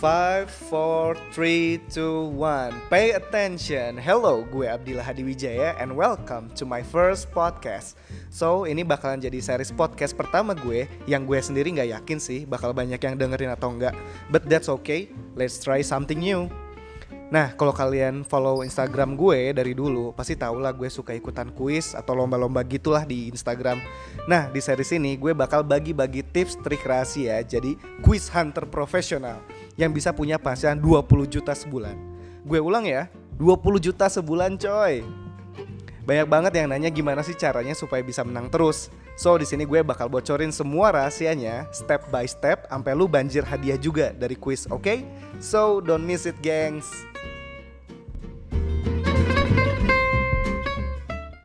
5, 4, 3, 2, 1 Pay attention. Hello, gue Abdillah Hadi Wijaya And welcome to my first podcast. So, ini bakalan jadi series podcast pertama gue Yang gue sendiri gak yakin sih Bakal banyak yang dengerin atau enggak But that's okay. Let's try something new Nah, kalau kalian follow Instagram gue dari dulu, pasti tau lah gue suka ikutan kuis atau lomba-lomba gitulah di Instagram. Nah, di series ini gue bakal bagi-bagi tips trik rahasia jadi quiz hunter profesional yang bisa punya penghasilan 20 juta sebulan. Gue ulang ya, 20 juta sebulan coy. Banyak banget yang nanya gimana sih caranya supaya bisa menang terus. So di sini gue bakal bocorin semua rahasianya step by step sampai lu banjir hadiah juga dari quiz, oke? Okay? So don't miss it, gengs.